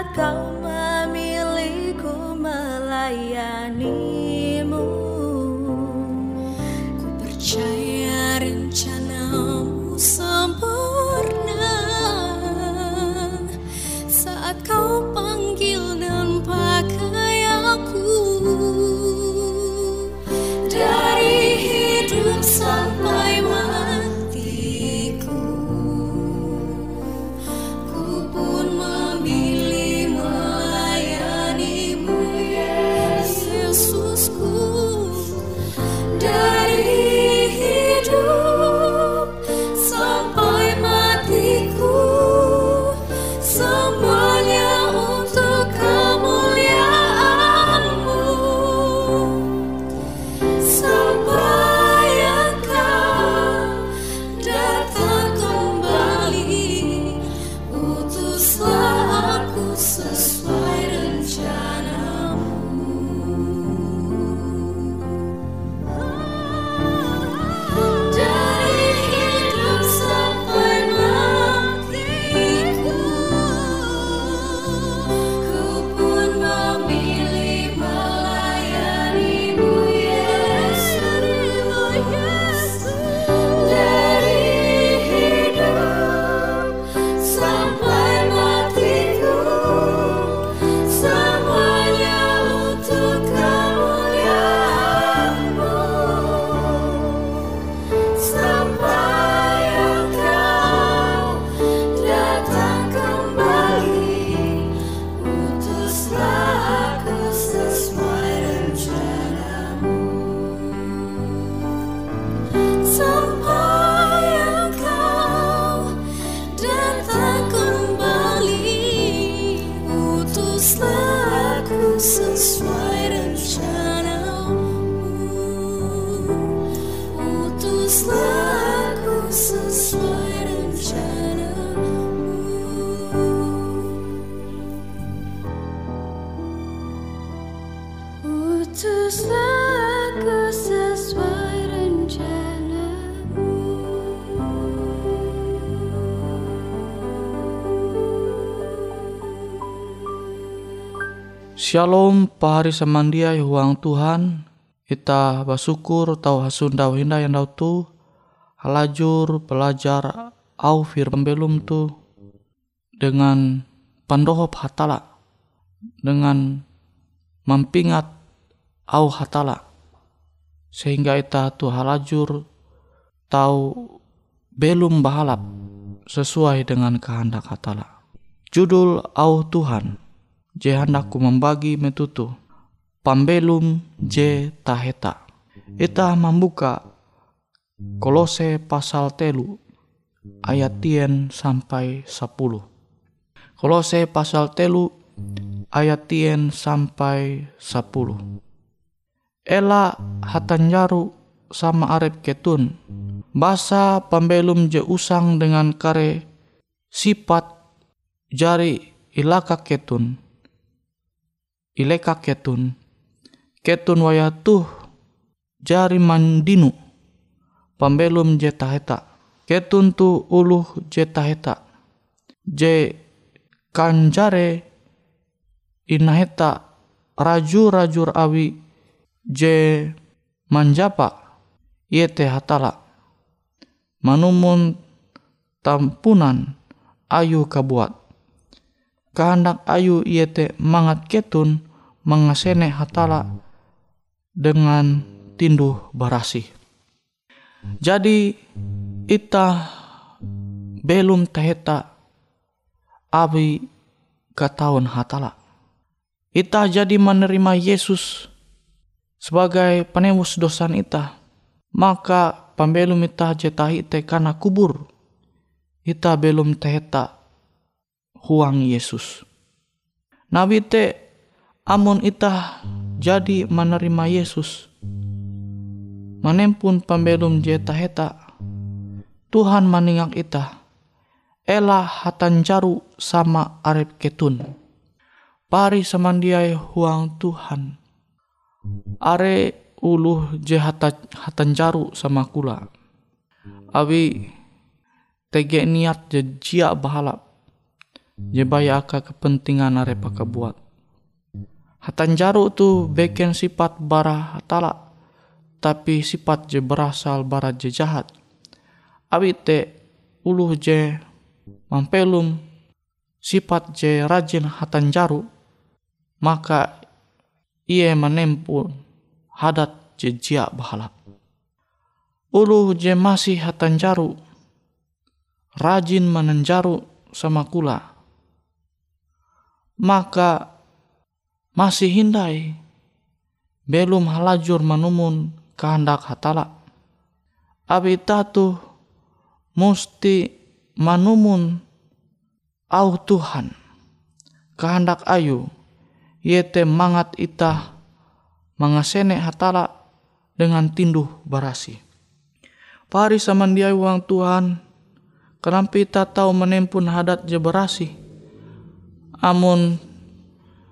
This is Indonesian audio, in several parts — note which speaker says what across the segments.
Speaker 1: Yesus
Speaker 2: Shalom pahari samandia huang Tuhan. Ita bersyukur tau hasundau hinda yang dau tu. Halajur belajar au firman belum tu. Dengan pandohop hatala. Dengan mampingat au hatala. Sehingga ita tu halajur tau belum bahalap sesuai dengan kehendak hatala. Judul au Tuhan je handakku membagi metutu. Pambelum je taheta. Ita membuka kolose pasal telu ayat tien sampai sepuluh kolose pasal telu ayat tien sampai sepuluh ela hatanjaru sama arep ketun. Basa pambelum je usang dengan kare sifat jari ilaka ketun ileka ketun. Ketun waya tuh jari mandinu. Pambelum je taheta ketun tu uluh je taheta je kanjare inaheta rajur-rajur awi je manjapa. Iete hatala. Manumun tampunan ayu kabuat. Kehendak ayu iete mangat ketun mengasene hatala dengan tinduh barasi. Jadi ita belum teheta abi kataun hatala. Ita jadi menerima Yesus sebagai penebus dosan ita. Maka pembelum ita jetahi te karena kubur. Ita belum teheta huang Yesus. Nabi te amun itah jadi menerima Yesus. Manempun pembelum jeta heta. Tuhan meningak itah. Hatan jaru sama arep ketun. Pari samandiai huang Tuhan. Are uluh je hatan jaru sama kula. Abi tege niat je jia bahalap je aka kepentingan arepa buat. Hatan jaru tu beken sifat bara hatala, tapi sifat je berasal bara je jahat. Abi te uluh je mampelum sifat je rajin hatan jaru, maka ia menempuh hadat je jia bahalap. Uluh je masih hatan jaru, rajin menenjaru sama kula maka masih hindai belum halajur menumun kehendak hatala. Abi tatu musti manumun au Tuhan kehendak ayu yete mangat itah mangasene hatala dengan tinduh barasi. Pari samandiai uang Tuhan kenapa kita tahu menempun hadat je berasi amun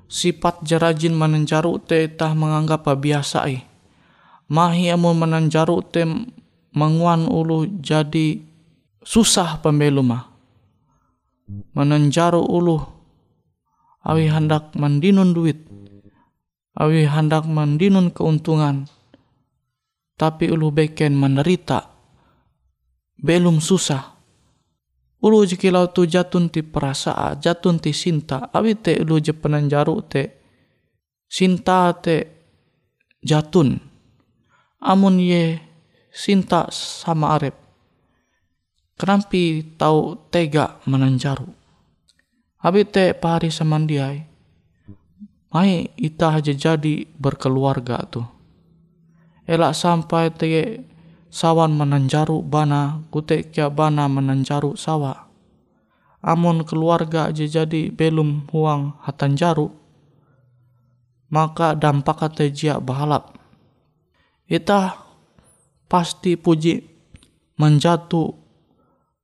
Speaker 2: sifat jarajin menenjaru te tah menganggap biasa eh. Mahi amun menenjaru te menguan ulu jadi susah pembelu mah. Menenjaru ulu awi hendak mendinun duit. Awi hendak mendinun keuntungan. Tapi ulu beken menderita. Belum susah Ulu jikilau tu jatun ti perasa, jatun ti sinta, awi te ulu je penanjaru te, sinta te jatun. Amun ye sinta sama arep. Kenampi tau tega menanjaru. Abi te pari samandiai. Mai ita aja jadi berkeluarga tu. Elak sampai te sawan menanjaru bana kutek kia bana menanjaru sawa. Amun keluarga aja jadi belum huang hatanjaru, maka dampak jia bahalap. Ita pasti puji menjatuh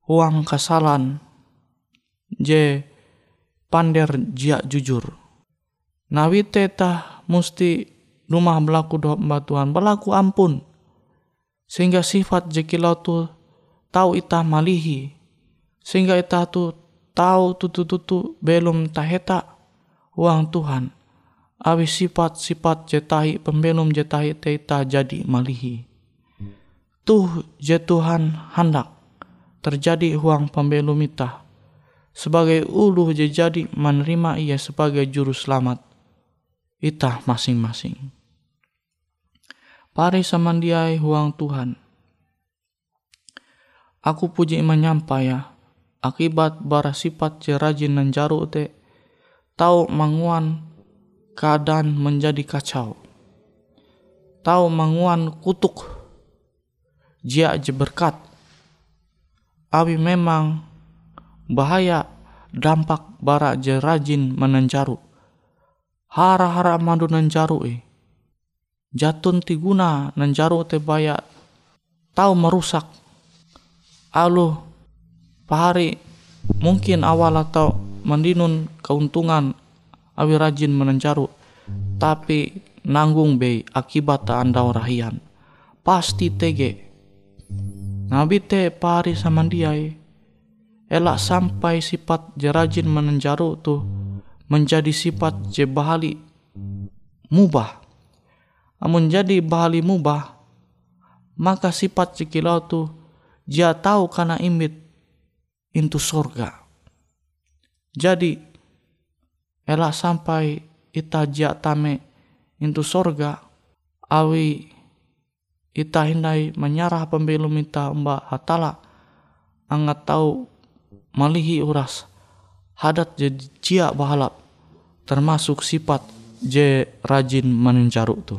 Speaker 2: uang kasalan je pander jia jujur. Nawi teta musti rumah berlaku doa batuan berlaku ampun sehingga sifat jekilau tu tahu ita malihi sehingga ita tu tahu tutu tutu belum taheta uang Tuhan awi sifat-sifat jetahi pembelum jetahi teita jadi malihi. Tuh je Tuhan hendak terjadi huang pembelum ita sebagai ulu je jadi menerima ia sebagai juru selamat ita masing-masing. Pari samandiai huang Tuhan. Aku puji menyampaya akibat bara sifat je rajin dan jaru te tahu manguan keadaan menjadi kacau. Tahu manguan kutuk jia je berkat. Awi memang bahaya dampak bara je rajin menenjaru. Hara-hara mandu nenjaru e. Jatun tiguna nenjaru te baya tahu merusak. Alu pahari mungkin awal atau mendinun keuntungan awi rajin menenjaru tapi nanggung be akibat anda rahian. Pasti tege. Nabi te pari samandiai elak sampai sifat jerajin menenjaru tuh menjadi sifat je bahali mubah amun jadi bahali mubah maka sifat cekilau tuh dia tahu karena imit into surga jadi elak sampai ita jia tame into surga awi ita hindai menyarah pembelum ita mbak hatala angat tahu malihi uras hadat je cia bahalap termasuk sifat je rajin menencaru tu.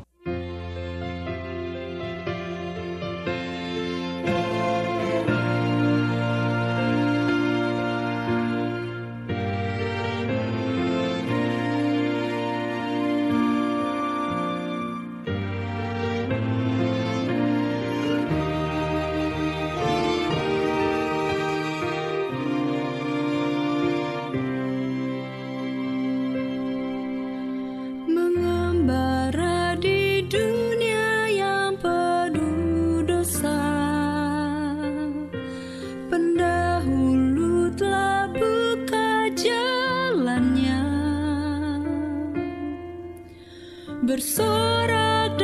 Speaker 3: Pendahulu telah buka jalannya. Bersorak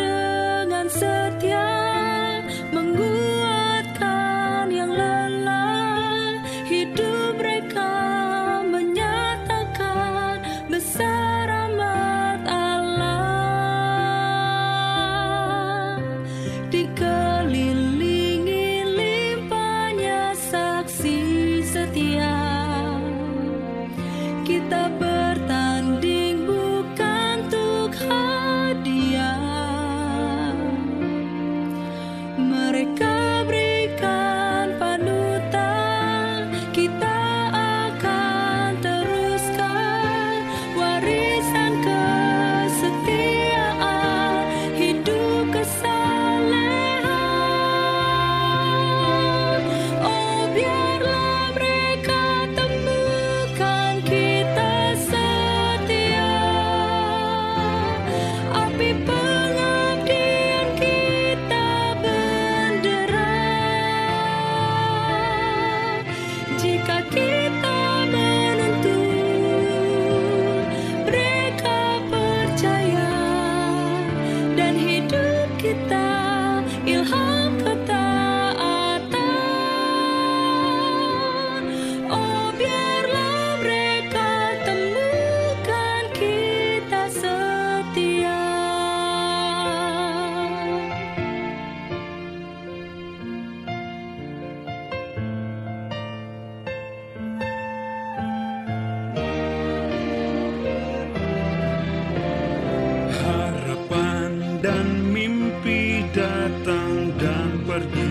Speaker 3: dan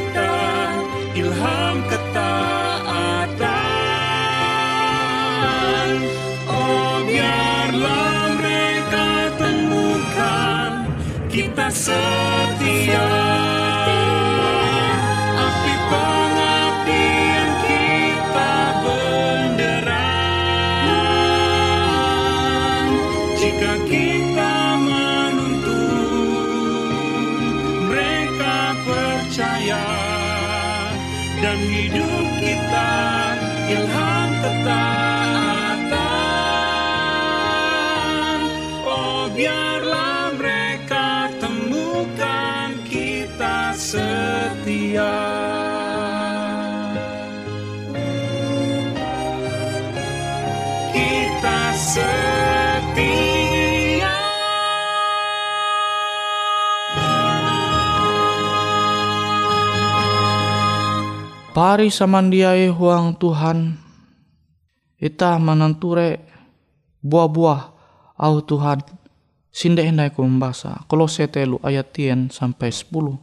Speaker 3: kita ilham ketaatan. Oh biarlah mereka temukan kita setia
Speaker 4: ketaatan. Oh biarlah mereka
Speaker 2: Pari samandiai huang Tuhan, ita menenture buah-buah au Tuhan, sinde hendai ku membasa. Kolose telu ayat tien sampai 10.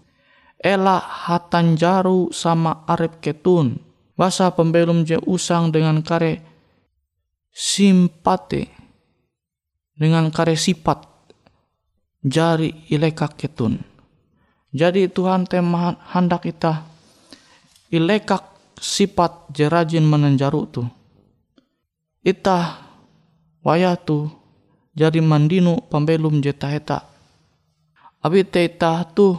Speaker 2: Ela hatan jaru sama arep ketun, basa pembelum je usang dengan kare simpate, dengan kare sifat jari ilekak ketun. Jadi Tuhan tema hendak kita ilekak sifat je rajin menenjaru tu. Ita waya tu jadi mandinu pembelum je taheta. Abi te ita tu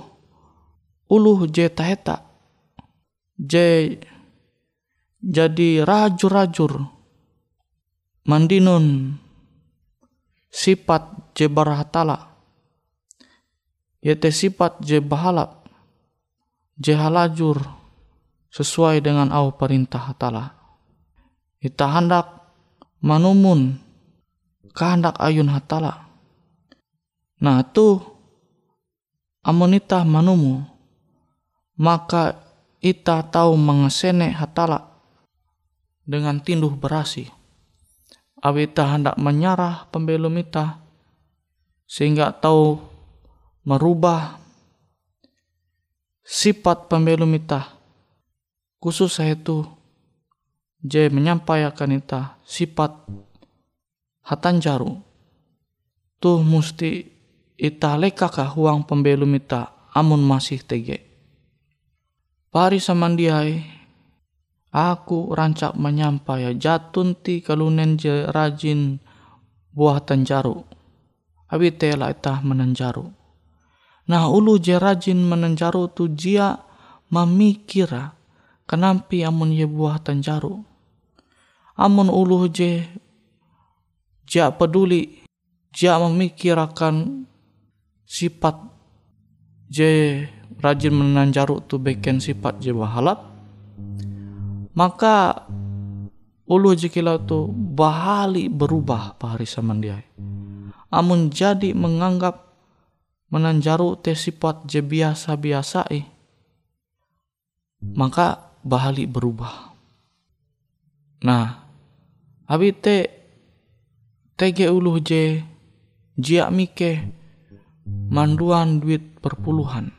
Speaker 2: uluh je taheta. Je jadi rajur-rajur mandinun sifat je barahatala. Yete sifat je bahalap. Je halajur sesuai dengan au perintah hatala. Ita hendak manumun kehendak ayun hatala. Nah tu amun ita manumu maka ita tahu mengesene hatala dengan tinduh berasi. Awi ita hendak menyarah pembelum ita sehingga tahu merubah sifat pembelum ita khusus saya itu je menyampaikan ita sifat hatan jaru tuh musti ita lekakah huang pembelum ita amun masih tege. Pari samandiai aku rancak menyampai jatun ti kalunen je rajin buah tanjaru abi tela ita menanjaru nah ulu je rajin menanjaru tu jia memikira kenampi amun ye buah tanjaru. Amun uluh je ja peduli ja memikirakan sifat je rajin menanjaru tu beken sifat je bahalap maka ulu je kilau tu bahali berubah pahari samandiai amun jadi menganggap menanjaru te sifat je biasa-biasa eh maka bahali berubah. Nah, abi te tege uluh je jia mike manduan duit perpuluhan,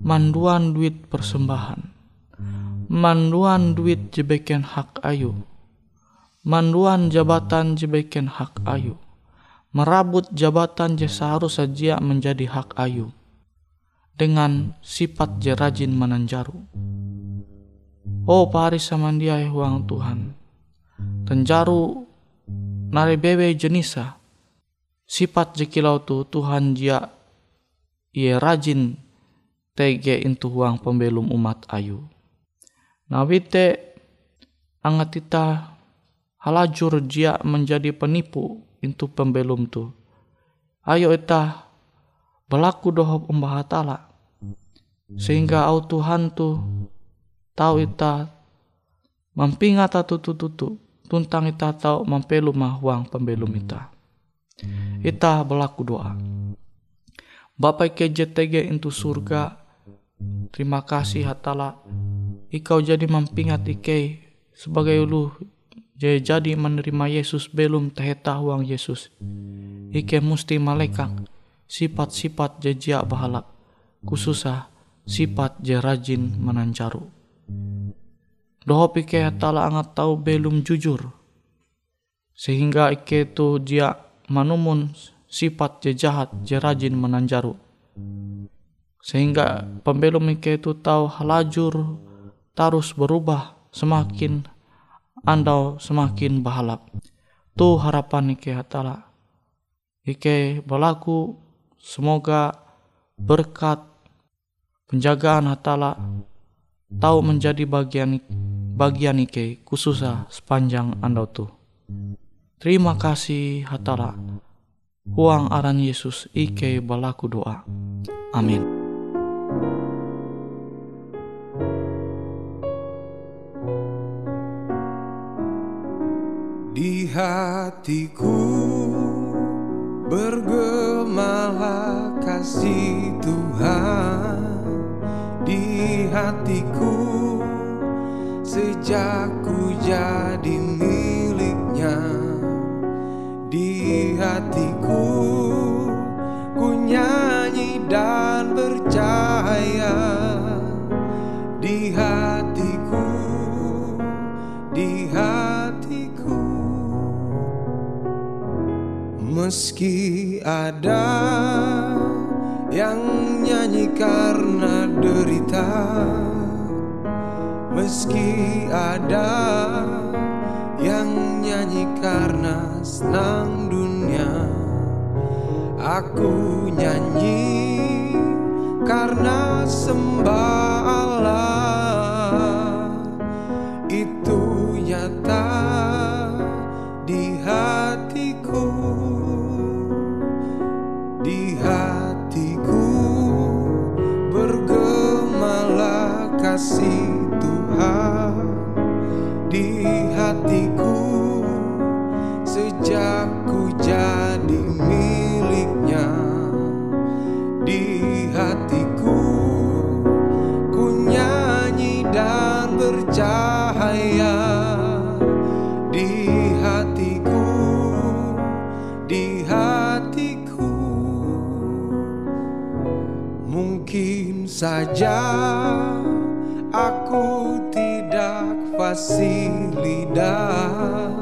Speaker 2: manduan duit persembahan, manduan duit jebeken hak ayu, manduan jabatan jebeken hak ayu, merabut jabatan je seharus saja menjadi hak ayu dengan sifat je rajin menanjaru. Oh pari samandiai huang Tuhan. Tenjaru nare bebe jenisa. Sifat jekilau tu Tuhan jia ia rajin tege intu huang pembelum umat ayu. Nawite angat kita halajur jia menjadi penipu intu pembelum tu. Ayo ita berlaku dohop umbahatala sehingga au Tuhan tu tahu ita mampinga ta tutu tutu tuntang ita tahu mampelu mahuang pembelum ita ita berlaku doa Bapak ke JTG into surga terima kasih hatala ikau jadi mampingat ike sebagai ulu je jadi menerima Yesus belum teheta huang Yesus. Ike musti malekang sifat-sifat je jia bahalap, khususah sifat je rajin menancaru. Doho ike tala angat tahu belum jujur, sehingga ike tu dia manumun sifat je jahat je rajin menanjaru. Sehingga pembelum ike itu tahu halajur terus berubah semakin andau semakin bahalap. Tu harapan ike hatala. Ike berlaku semoga berkat penjagaan hatala tahu menjadi bagian bagian ike khususnya sepanjang andau tu. Terima kasih hatala. Huang aran Yesus ike balaku doa. Amin.
Speaker 5: Di hatiku bergemalah kasih Tuhan Di hatiku sejak ku jadi miliknya Di hatiku ku nyanyi dan percaya Di hatiku, di hatiku. Meski ada yang nyanyi karena derita Meski ada yang nyanyi karena senang dunia Aku nyanyi karena sembah Allah Itu nyata di hatiku Di hatiku bergemalah kasih tidak fasih lidah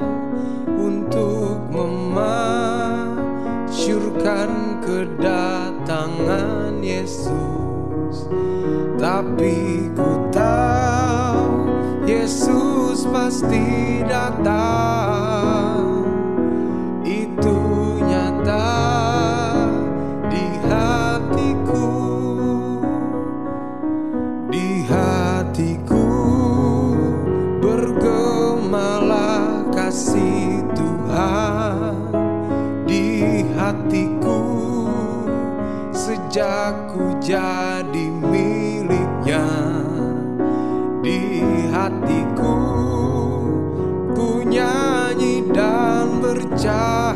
Speaker 5: untuk memasyurkan kedatangan Yesus. Tapi ku tahu Yesus pasti kasih Tuhan Di hatiku. Sejak ku jadi miliknya Di hatiku ku nyanyi dan bercahaya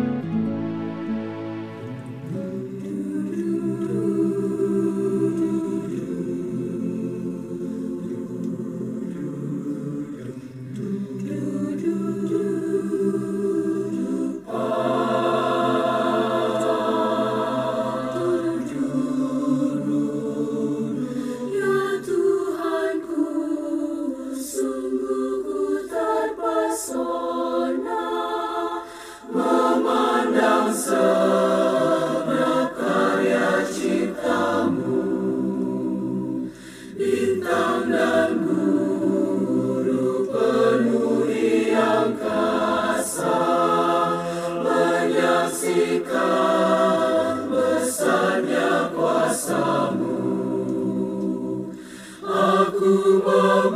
Speaker 6: Dan